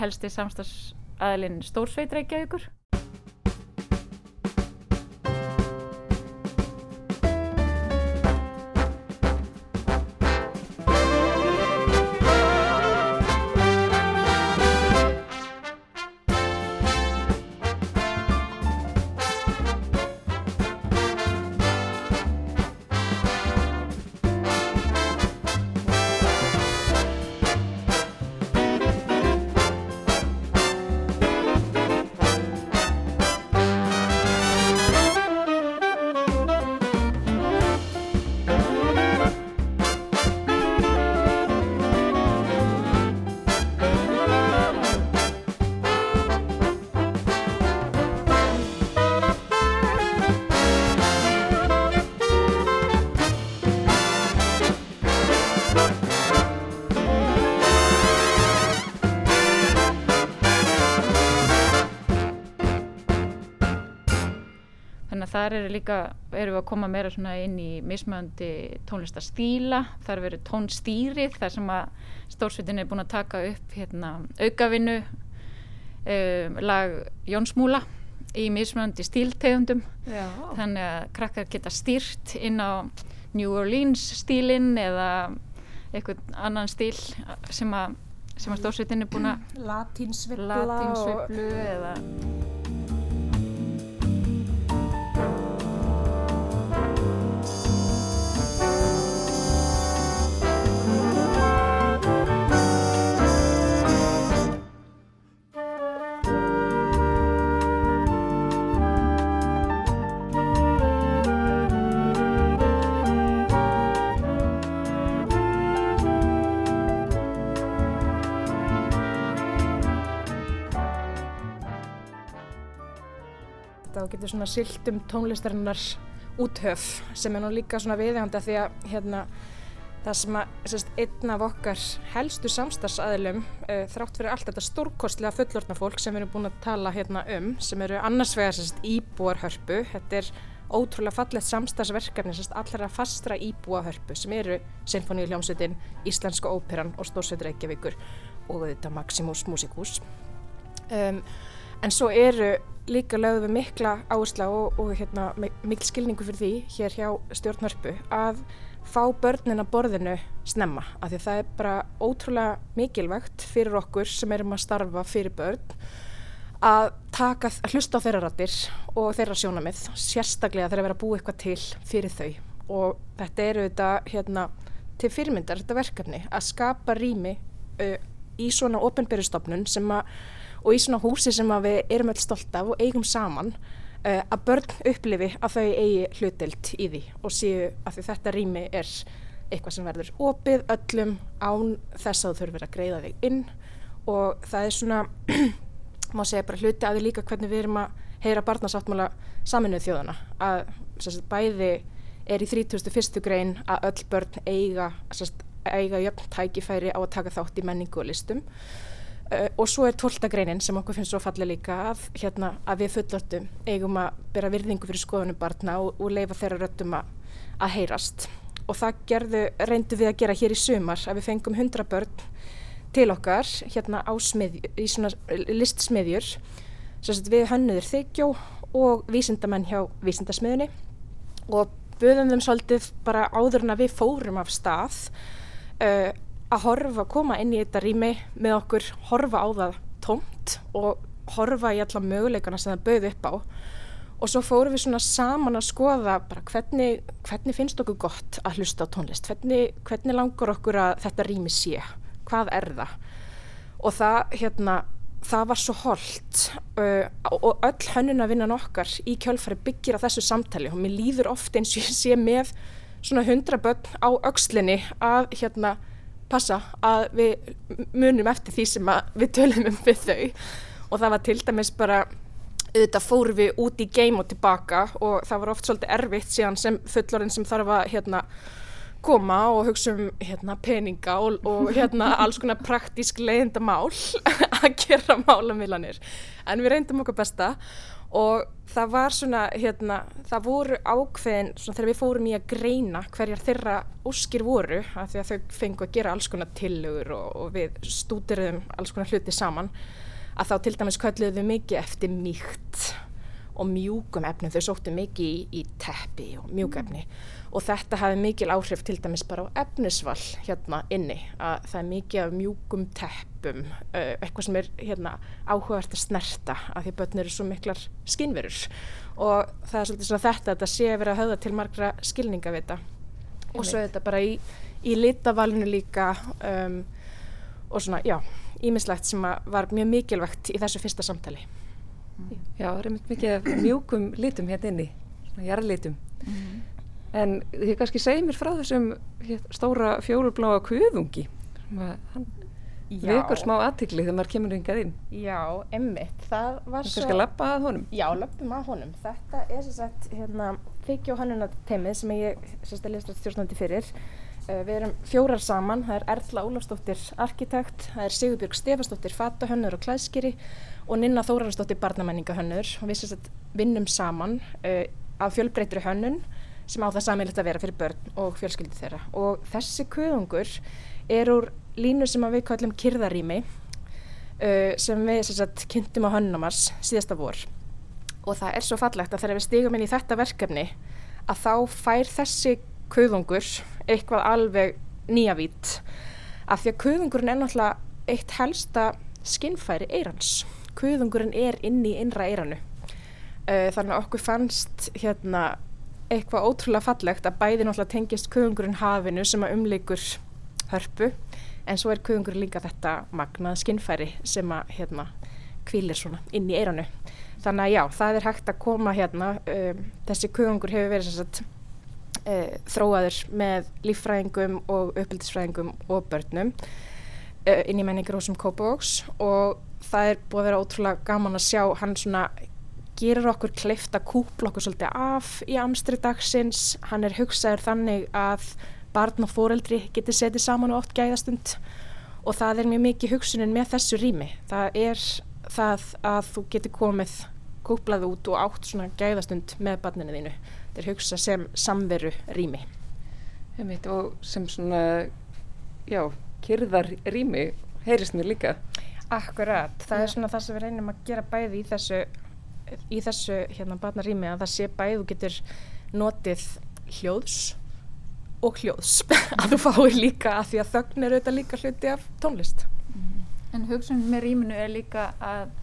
helsti samstagsæðilinn stórsveitreikjaðugur þar eru líka, eru við að koma meira svona inn í mismöðandi tónlistastíla, þar veru tónstýrið þar sem að stórsvitin er búin að taka upp hérna aukavinnu um, lag Jónsmúla í mismöðandi stíltegundum Já. þannig að krakkar geta stýrt inn á New Orleans stílinn eða eitthvað annan stíl sem að, að stórsvitin er búin að Latínsviplu eða getur svona silt um tónlistarinnar úthöf sem er nú líka svona viðhanda því að hérna það sem að sérst, einn af okkar helstu samstagsæðilum uh, þrátt fyrir allt þetta stórkostlega fullortna fólk sem við erum búin að tala hérna um sem eru annars vegar sérst, íbúarhörpu þetta er ótrúlega fallegt samstagsverkefni sérst, allra fastra íbúahörpu sem eru Sinfoníuljómsutin, Íslenska óperan og Stórsveitur Reykjavíkur og þetta Maximus Musicus. Um, en svo eru líka lögðum við mikla áhersla og, og hérna, mikil skilningu fyrir því hér hjá stjórnhörpu að fá börnin að borðinu snemma af því að það er bara ótrúlega mikilvægt fyrir okkur sem erum að starfa fyrir börn að taka, að hlusta á þeirra rattir og þeirra sjónamið sérstaklega þegar að vera að búa eitthvað til fyrir þau. Og þetta eru þetta hérna til fyrirmyndar þetta verkefni að skapa rými uh, í svona ofnbyrjastofnun sem að og í svona húsi sem við erum öll stolt af og eigum saman uh, að börn upplifi að þau eigi hlutild í því og séu að þetta rými er eitthvað sem verður opið öllum án þess að þú þurfur að greiða þig inn og það er svona, má segja bara hluti að því líka hvernig við erum að heyra barnasáttmála saminuð þjóðana að sagt, bæði er í 31. grein að öll börn eiga, sagt, eiga jöfn tækifæri á að taka þátt í menningu og listum Uh, og svo er tóltagreinin sem okkur finnst svo fallið líka að, hérna, að við fullortum eigum að bera virðingu fyrir skoðunum barna og, og leifa þeirra röttum að, að heyrast. Og það gerðu, reyndu við að gera hér í sumar að við fengum 100 börn til okkar hérna á smiðjur, í svona listsmiðjur. Við hönnuður þykjó og vísindamenn hjá vísindasmiðunni og buðum þeim svolítið bara áður en að við fórum af stað uh, að horfa, koma inn í þetta rými með okkur, horfa á það tómt og horfa í alla möguleikana sem það bauð upp á. Og svo fórum við svona saman að skoða bara hvernig, hvernig finnst okkur gott að hlusta á tónlist, hvernig, hvernig langar okkur að þetta rými sé, hvað er það? Og það, hérna, það var svo holdt uh, og öll hönnuna vinnan okkar í kjölfari byggir á þessu samtali. Og mér líður oft eins og ég sé með svona hundra börn á aukslinni að hérna passa að við munum eftir því sem við tölum um við þau. Og það var til dæmis bara auðvitað fórum við út í geim og tilbaka og það var oft svolítið erfitt síðan sem fullorinn sem þarf að hérna, koma og hugsa um hérna, peninga og, og hérna, alls konar praktísk leiðinda mál að gera málamilanir en við reyndum okkur besta og það var svona, hérna, það voru ákveðin svona þegar við fórum í að greina hverjar þeirra óskir voru að því að þau fengu að gera alls konar tillögur og, og við stúdirum alls konar hluti saman að þá til dæmis kölluðu við mikið eftir mýkt og mjúkum efni, þau sóttu mikið í, í teppi og mjúkefni mm. og þetta hafi mikil áhrif til dæmis bara á efnisval hérna inni að það er mikið af mjúkum teppum uh, eitthvað sem er hérna áhugavert að snerta að því börn eru svo miklar skinnverur og það er svolítið svona þetta að þetta sé að vera að höfða til margra skilninga við þetta og svo er þetta bara í, í litavalinu líka um, og svona já, ímislegt sem var mjög mikilvægt í þessu fyrsta samtali Já, það er mikið mjúkum litum hérna inni, svona jarlitum mm -hmm. En þið kannski segið mér frá þessum hér, stóra fjólubláa kuðungi hann vekur smá aðtikli þegar maður kemur yngað inn. Já, emmitt, það var svo... Það kannski að lappa að honum? Já, lappum að honum. Þetta er sem sagt, hérna, þykju og hannunateimið sem ég sérst að lista stjórnandi fyrir. Uh, við erum fjórar saman, það er Erla Ólafsdóttir arkitekt, það er Sigurbjörg Stefastóttir fatahönnur og klæðskýri og Ninna Þórarastóttir barnamenningahönnur og við sérst vinnum saman uh, af fjölbreytri hönnun sem á það samilegt að vera fyrir börn og fjölskyldi þeirra. Og þessi kuðungur er úr línu sem við kallum kyrðarými uh, sem við sagt, kynntum á hönnumars síðasta vor. Og það er svo fallegt að þegar við stígum inn í þetta verkefni að þá fær þessi kuðungur eitthvað alveg nýjavít af því að kuðungurinn er náttúrulega eitt helsta skinnfæri eirans kuðungurinn er inn í innra eiranu uh, þannig að okkur fannst hérna eitthvað ótrúlega fallegt að bæði náttúrulega tengist kuðungurinn hafinu sem að umleikur hörpu en svo er kuðungur líka þetta magnað skinnfæri sem að hérna kvílir svona inn í eiranu þannig að já, það er hægt að koma hérna um, þessi kuðungur hefur verið sagt, uh, þróaður með líffræðingum og uppbyldisfræðingum og börnum inn í menningur hosum Kópavóks og það er búið að vera ótrúlega gaman að sjá hann svona gerir okkur kleift að kúpla okkur svolítið af í amstri dagsins. Hann er hugsaður þannig að barn og fóreldri getur setið saman og oft gæðastund og það er mjög mikið hugsunin með þessu rými. Það er það að þú getur komið kúplað út og átt svona gæðastund með barninu þínu. Þetta er hugsað sem samveru rými og sem svona já, kyrðar rými heyrist mér líka. Akkurat, það er svona það sem við reynum að gera bæði í þessu í þessu hérna barnarými að það sé bæð og getur notið hljóðs og hljóðs að þú fáir líka að því að þögn er auðvitað líka hluti af tónlist. Mm. En hugsunum með rýminu er líka að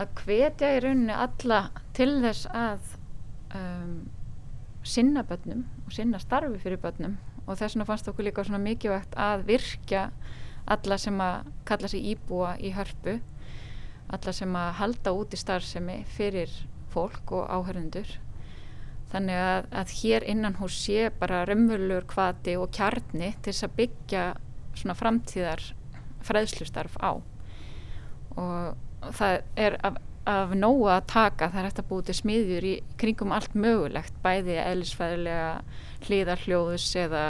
að hvetja í rauninni alla til þess að um, sinna börnum og sinna starfi fyrir börnum og þess vegna fannst okkur líka svona mikilvægt að virkja alla sem að kalla sig íbúa í hörpu alla sem að halda út í starfsemi fyrir fólk og áhörundur þannig að, að hér innan hús sé bara raunverulegur kvati og kjarni til þess að byggja svona framtíðar fræðslustarf á. Og það er af, af nógu að taka það er eftir að búið til smiðjur í kringum allt mögulegt bæði eðlisfæðilega hlýðarhljóðus eða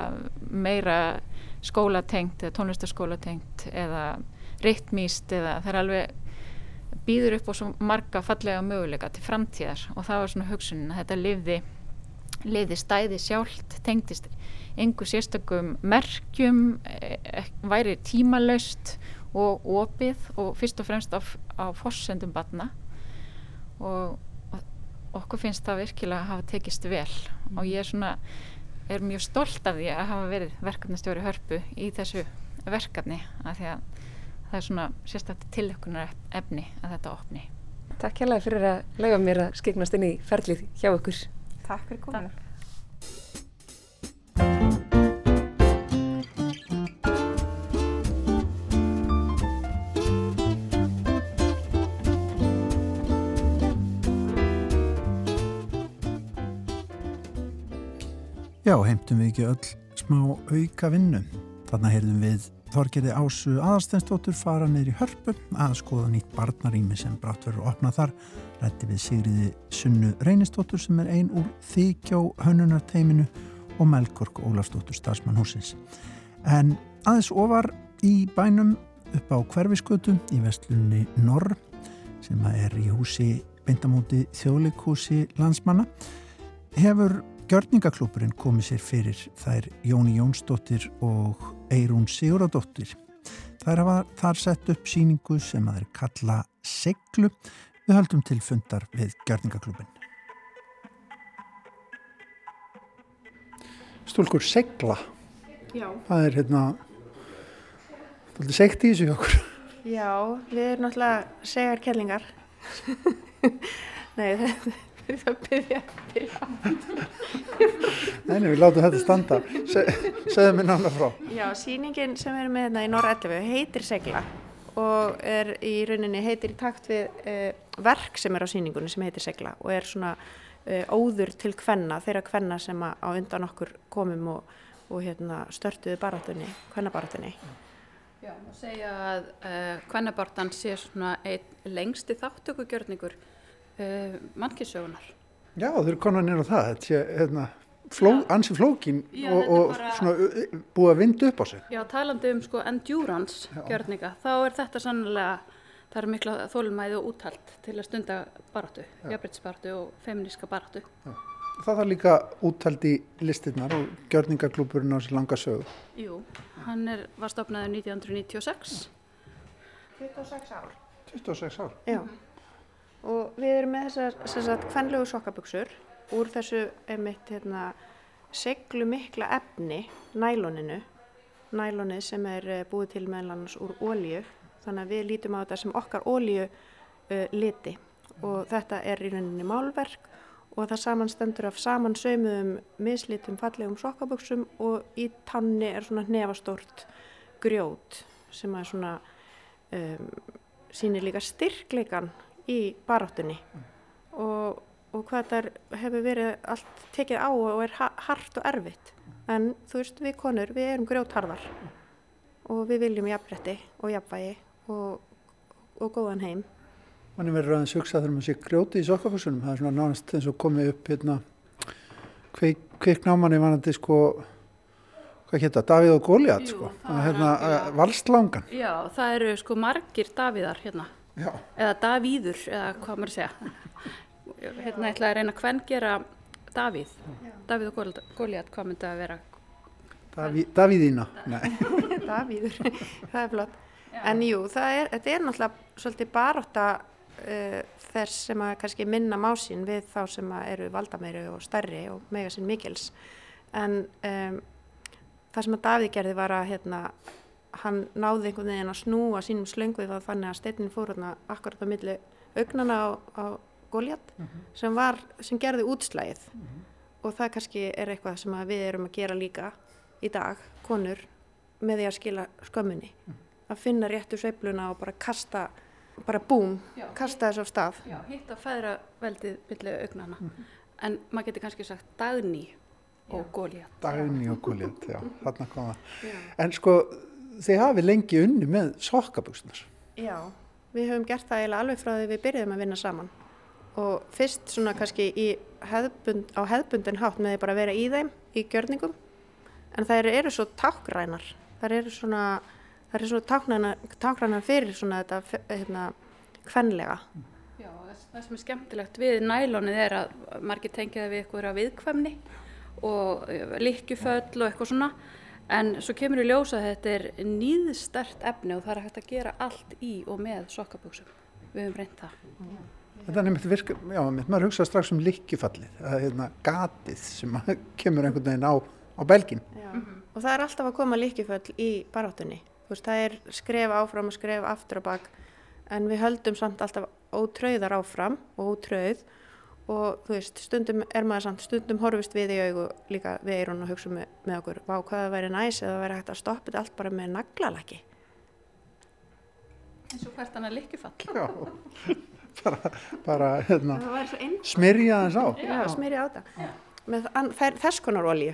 meira skólatengt eða tónlistaskólatengt eða rytmíst eða það er alveg býður upp á svo marga fallega möguleika til framtíðar og það var svona hugsunin að þetta lifði, lifði stæði sjálft, tengdist engu sérstakum merkjum e, e, væri tímalaust og opið og fyrst og fremst á, á fossendum batna og, og okkur finnst það virkilega að hafa tekist vel og ég er svona er mjög stolt af því að hafa verið verkefnastjóri hörpu í þessu verkefni af því að það er svona sérstaklega tilökunar efni að þetta opni. Takk hérlega fyrir að lega mér að skeignast inn í ferlið hjá okkur. Takk fyrir kominu. Já, heimtum við ekki öll smá auka vinnu. Þannig heyrðum við Þorgerði Ásu aðarstensdóttur fara neyri hörpu að skoða nýtt barnarými sem brátt verður opnað þar. Rætti við Sigriði Sunnu Reynistóttur sem er ein úr þykjá hönnunarteiminu og Melkork Ólafsdóttur starfsmannhúsins. En aðeins ofar í bænum upp á hverfiskötu í vestlunni Norr sem er í húsi beintamóti þjóðleikhúsi landsmanna hefur Gjörningaklúpurinn komið sér fyrir þær Jóni Jónsdóttir og Eirún Siguradóttir. Þær hafa þar sett upp síningu sem að þeir kalla Seglu. Við höldum til fundar við Gjörningaklúpin. Stúlkur Segla. Já. Það er hérna, það er segt í þessu okkur. Já, við erum náttúrulega segar kellingar. Nei, þetta það byrja að byrja Nei, við látum þetta standa. Se, segðu mér náttúrulega frá. Já, síningin sem við erum með hérna í Norra 11 heitir Segla og er í rauninni heitir í takt við uh, verk sem er á síningunni sem heitir Segla og er svona uh, óður til kvenna, þeirra kvenna sem á undan okkur komum og, og hérna, störtuðu barátunni, kvennabarátunni Já, og segja að uh, kvennabartan sé svona einn lengsti þáttökugjörningur uh, mannkissögunar. Já, þau eru konar nýra á það, þetta er hérna, fló, ansi flókin Já, og, og bara- svona, búið að vinda upp á sig. Já, talandi um sko endurance gjörninga, þá er þetta sannlega, það er mikla þólumæði og úthald til að stunda baráttu, jafnbreytisbaráttu og feminíska baráttu. Það þarf líka úttald í listinnar og gjörningaklúpurinn á sér langa sögu. Jú, hann er, var stopnaður 1996. 26 ár 26 ár. Já, og við erum með þessar kvenlegu sokkabuxur. Úr þessu einmitt hérna seglu mikla efni, næloninu, nælonið sem er eh, búið til meðlannars úr ólíu, þannig að við lítum á þetta sem okkar ólíu uh, liti. Og þetta er í rauninni málverk. Og það samanstendur af samansauðum mislitum fallegum sokkabuxum og í tanni er svona hnefastórt grjót sem er svona um, sýnir líka styrkleikan í baráttunni. Og, og hvað þetta hefur verið allt tekið á og er ha- hart og erfitt. En þú veist við konur, við erum grjótharðar. Og við viljum jafnrétti og jafnvægi og, og góðan heim. Manni verður aðeins hugsað þegar maður sé grjóti í sokkafussunum. Það er svona nánast eins og komið upp hérna kveik, kveiknámanni vanandi sko, hvað hétta, Davíð og Góliat sko. hérna, valslangan. Já, það eru sko margir Davíðar hérna, Já. eða Davíður, eða hvað maður segja. Hérna ætla að reyna hvern gera Davíð, Davíð og Gól- Góliat, hvað myndi að vera? Daví, Davíðína. Nei. Davíður, það er flott en jú, það er, þetta er náttúrulega svolítið baróta uh, þess sem að kannski minna másinn við þá sem að eru valdameiri og stærri og mega sinn mikils en um, það sem að Davíð gerði var að hérna, hann náði einhvern veginn að snúa sínum slöngvið þá þannig að steinnin fór hérna akkurat á milli augnana á, á Góliat sem, var, sem gerði útslægið og það kannski er eitthvað sem að við erum að gera líka í dag, konur, með því að skila skömmunni. Að finna réttu sveifluna og bara kasta, bara búm, Já. kasta þessu af stað. Já, hitt að fæðra veldið milli augnana. En maður getur kannski sagt dagný og góljat. Dagný og Goliath, já, þarna koma. En sko, þið hafi lengi unni með sokkabuxnar. Já, við höfum gert það eiginlega alveg frá því við byrjuðum að vinna saman. Og fyrst svona kannski í hefðbund, á hefðbundin hátt með því bara að vera í þeim, í gjörningum. En þær eru svo tákrænar. Þær eru svona, þær eru svona tákrænar, tákrænar fyrir svona þetta, hérna, kvenlega. Já, það- það sem er skemmtilegt við nælonið er að margir tengja það við eitthvað viðkvæmni og líkjuföll og eitthvað svona. En svo kemur í ljós að þetta er nýðstert efni og það er hægt að gera allt í og með sokkabuxum. Við höfum reynt það. Þetta er nefnt virka, já, maður hugsa strax um lykkjufallið, það er hérna gatið sem kemur einhvern veginn á, á belgin. Og það er alltaf að koma líkiföll í baráttunni. Þú veist, það er skref áfram og skref aftur og bak en við höldum samt alltaf ótröðar áfram og ótröð og þú veist, stundum er maður samt, stundum horfist við í augu líka við eirun og hugsa með, með okkur vá hvað það væri næs eða það væri hægt að stoppa þetta allt bara með naglalaki. eins og hvert annað líkjufall. Já, bara, bara hérna, Það væri svo einn smyrja þess á. Já, smyrja á þetta. Með þess konar olíu.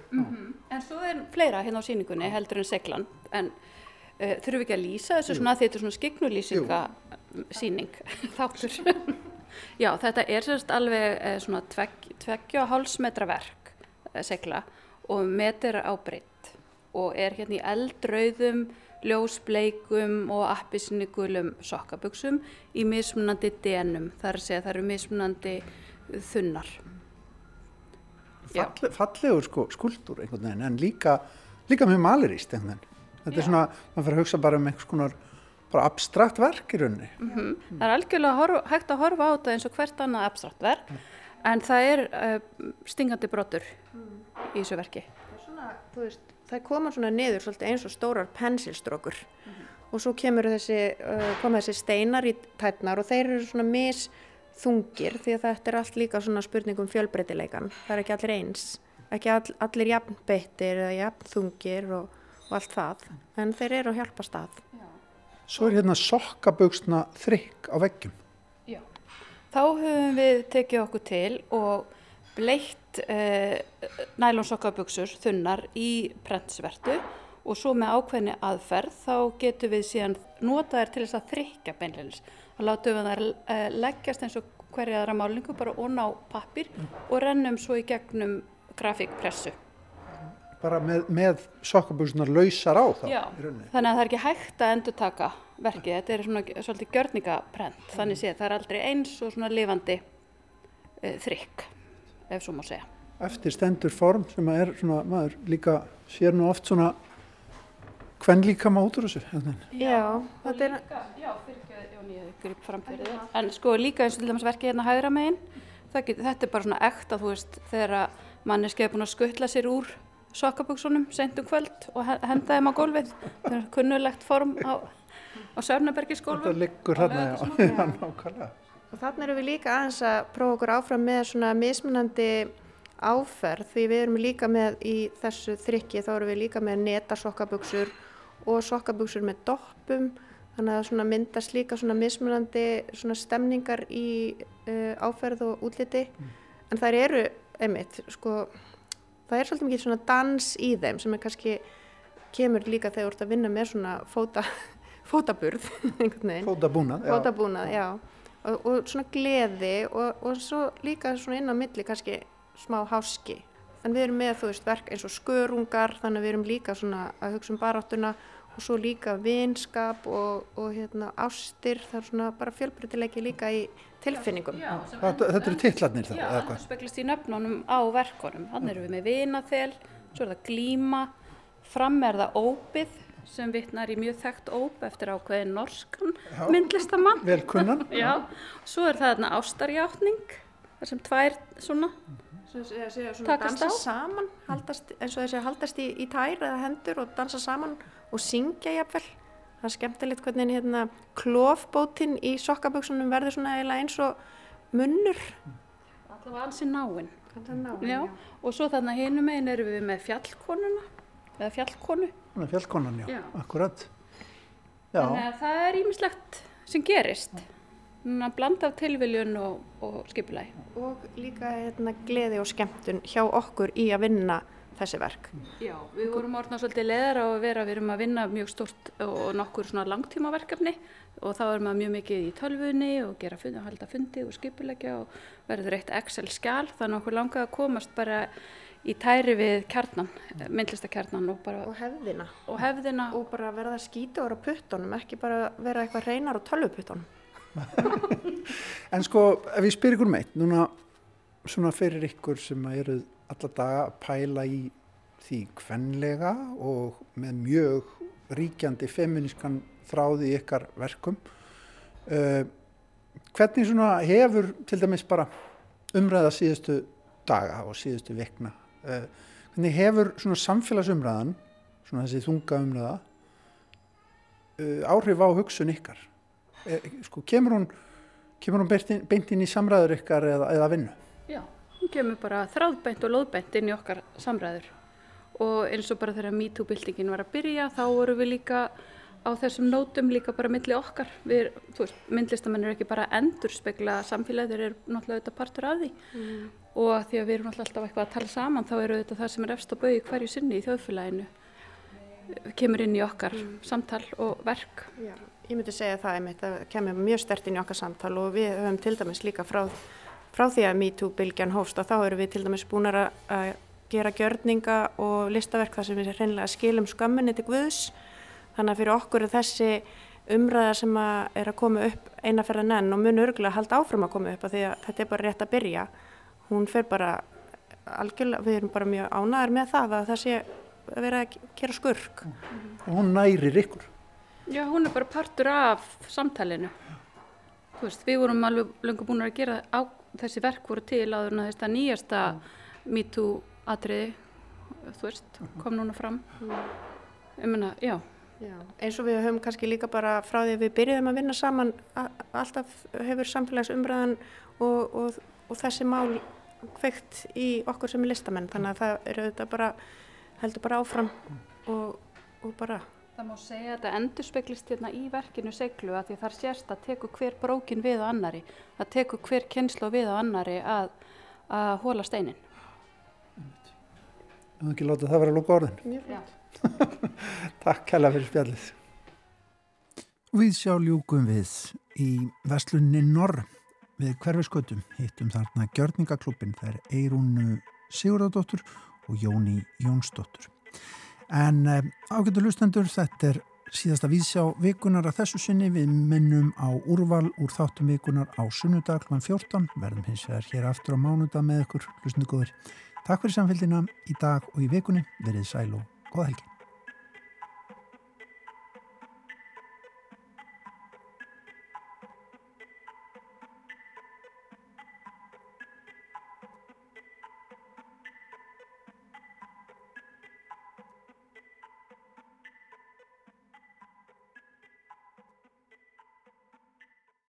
En svo er fleira hérna á síningunni heldur en seglan. En uh, þurfum við ekki að lýsa þessu svona að þetta er svona skyggnulýsinga síning, þáttur. Já, þetta er sérst alveg uh, svona tvegg, tveggja og háls metra verk uh, segla og meter á breytt og er hérna í eldrauðum, ljósbleikum og appisnigulum sokkabuxum í mismunandi denum. Það er að það eru mismunandi þunnar. Já. Falle, fallegur sko, skuldur einhvern veginn, en líka, líka mjög malerist einhvern veginn. Þetta er svona, maður fyrir að hugsa bara um einhvers konar bara abstrakt verk í rauninni. Mhm. Það er algjörlega horf, hægt að horfa á þetta eins og hvert annað abstrakt verk en það er uh, stingandi brotur í þessu verki. Svona, þú veist, það koma svona niður svolítið eins og stórar pensilstrókur og svo þessi, uh, koma þessi steinar í tætnar og þeir eru svona misþungir því að þetta er allt líka svona spurning um fjölbreytileikan. Það er ekki allir eins, ekki all, allir jafn beittir eða jafn þungir og, og allt það, en þeir eru að hjálpa stað. Svo er hérna sokkabuxna þrykk á veggjum. Já. Þá höfum við tekið okkur til og bleitt uh, nælonsokkaböksur þunnar í prentsvertu og svo með ákveðni aðferð þá getum við síðan nota þær til þess að þrykja beinleins. Þá látum við þær uh, leggjast eins og hverja aðra málingu bara ón á pappir og rennum svo í gegnum grafíkpressu. Bara með, með sokkabuxnar lausar á þá Já, þannig að það er ekki hægt að endur taka verkið, þetta er svona svolítið gjörningaprent, þannig séð, það er aldrei eins og svona lifandi uh, þrykk, ef svo má segja. Eftir stendur form sem að er svona, maður líka sér nú oft svona hvern líka má út úr þessu. veginn. Já, þetta er, líka, já, fyrir ekki að Jón, ég grip fram fyrir þið, en sko líka eins og til dæmis verkið hérna hægra megin, get, þetta er bara svona ekta, þú veist, þegar manneski er búin að skuttla sér úr sokkabuksunum sent um kvöld og he- henda þeim á gólfið, það er kunnulegt form á, á Þetta Sörnabergisgólfum. liggur hérna. Og þannig erum við líka aðeins að prófa okkur áfram með svona mismunandi áferð því við erum líka með í þessu þrykki þá erum við líka með netasokkabuxur og sokkabuxur með doppum. Þannig að svona myndast líka svona mismunandi svona stemningar í uh, áferð og útliti. En þær eru einmitt sko það er svolítið mikið svona dans í þeim sem er kannski kemur líka þegar þú ert að vinna með svona fóta, fótaburð Fótabúnað, já. fótabúnað, já. Og, og svona gleði og, og svo líka svona inn á milli kannski smá háski. En við erum með þú veist verk eins og skörungar þannig að við erum líka svona að hugsa um baráttuna og svo líka vinskap og, og hérna ástir. Það er svona bara fjölbreytileiki líka í tilfinningum Já, Þetta, þetta eru titlarnir þá, Já, eða það hvað? speglast í nöfnunum á verkonum. Þannig erum við með vinaþel, svo er það glíma, fram er það ópið sem vitnar í mjög þekkt óp eftir ákveðin norskan myndlistamann. Velkunnan. Já, svo er það þarna ástarjáttning, þar sem tvær svona, svona Takast dansa á. saman haldast, eins og þessi að haldast í, í tær eða hendur og dansa saman og syngja jafnvel það er skemmtilegt hvernig hérna klofbótinn í sokkaböksunum verður svona eiginlega eins og munnur allavega ansi náinn. Já, og svo þarna hinum einn erum við með fjallkonuna eða fjallkonu. Fjallkonan, já, Já. akkurat. Já, Þannig að það er ímislegt sem gerist. Núna blanda af tilviljun og, og skipulagi. Og líka hérna, gleði og skemmtun hjá okkur í að vinna þessi verk. Já, við vorum orðna svolítið leðar á að vera, við erum að vinna mjög stort og nokkur svona langtímaverkefni og þá erum við mjög mikið í tölvunni og gera fundi, halda fundi og skipulegja og verður eitt Excel-skjál þannig að okkur langaði að komast bara í tæri við kjarnan, myndlistakjarnan og bara Og hefðina. og hefðina Og bara verða skítur á puttunum, ekki bara vera eitthvað reynar á tölvuputtunum. en sko, ef ég spyr ykkur meitt, núna svona fyrir ykkur sem eru alla daga að pæla í því kvenlega og með mjög ríkjandi feminískan þráði í ykkar verkum. Uh, hvernig hefur til dæmis bara umræða síðustu daga og síðustu vikna? Uh, hvernig hefur samfélagsumræðan, svona þessi þunga umræða, uh, áhrif á hugsun ykkar? Eh, sko, kemur hún, hún beint inn í samræður ykkar eða, eða vinnu? Hún kemur bara þráðbeint og loðbeint inn í okkar samræður og eins og bara þegar MeToo-byltingin var að byrja þá vorum við líka á þessum nótum líka bara milli okkar. Við, þú veist, myndlistamenn eru ekki bara að endurspegla samfélagið, þeir eru náttúrulega auðvitað partur af því og að því að við erum náttúrulega alltaf eitthvað að tala saman þá eru auðvitað það sem er efst á bauði hverju sinni í þjóðfélaginu kemur inn í okkar samtal og verk. Já, ég myndi segja það einmitt að kemur mjög stert inn í okkar samtal og við höfum til dæmis líka frá, frá því að MeToo-bylgjan hófst og þá erum við til dæmis búin að gera gjörninga og listaverk þar sem við hreinlega skilum skömminni til Guðs. Þannig að fyrir okkur er þessi umræða sem að er að koma upp einaferðan enn og mun örgulega halda áfram að koma upp að því að þetta er bara rétt að byrja. Hún fer bara algjörlega, við erum bara mjög ánæður með það að það sé að vera að gera skurk. Og hún nærir ykkur. Já, hún er bara partur af samtalinu. Þú veist, við vorum alveg lengur búin að gera á, þessi verk voru til áður en þetta nýjasta MeToo atriði, þú veist, kom núna fram. Ég meina, já, Já, eins og við höfum kannski líka bara frá því að við byrjuðum að vinna saman alltaf hefur samfélagsumræðan og, og, og þessi mál kveikt í okkur sem er listamenn. Þannig að það eru þetta bara heldur bara áfram og, og bara það má segja að þetta endur speglist hérna í verkinu seglu að því er sérst að tekur hver brókin við á annari, að tekur hver kynslu við á annari að, að hóla steinin. Hefði ekki látið það vera að lúka orðin. Takk hella fyrir spjallið. Við sjá ljúkum við í Vestlunni Norr við hverfiskötum hittum þarna gjörningaklubin þær Eirúnu Sigurðardóttur og Jóni Jónsdóttur. En eh, ágættu lustendur, þetta er síðasta viðsjá vikunar að þessu sinni við mennum á úrval úr þáttum vikunar á sunnudag kl. 14 verðum hins vegar hér aftur á mánudag með ykkur lustendur góður. Takk fyrir samfélgina í dag og í vikunni verið sæl og góða helgi.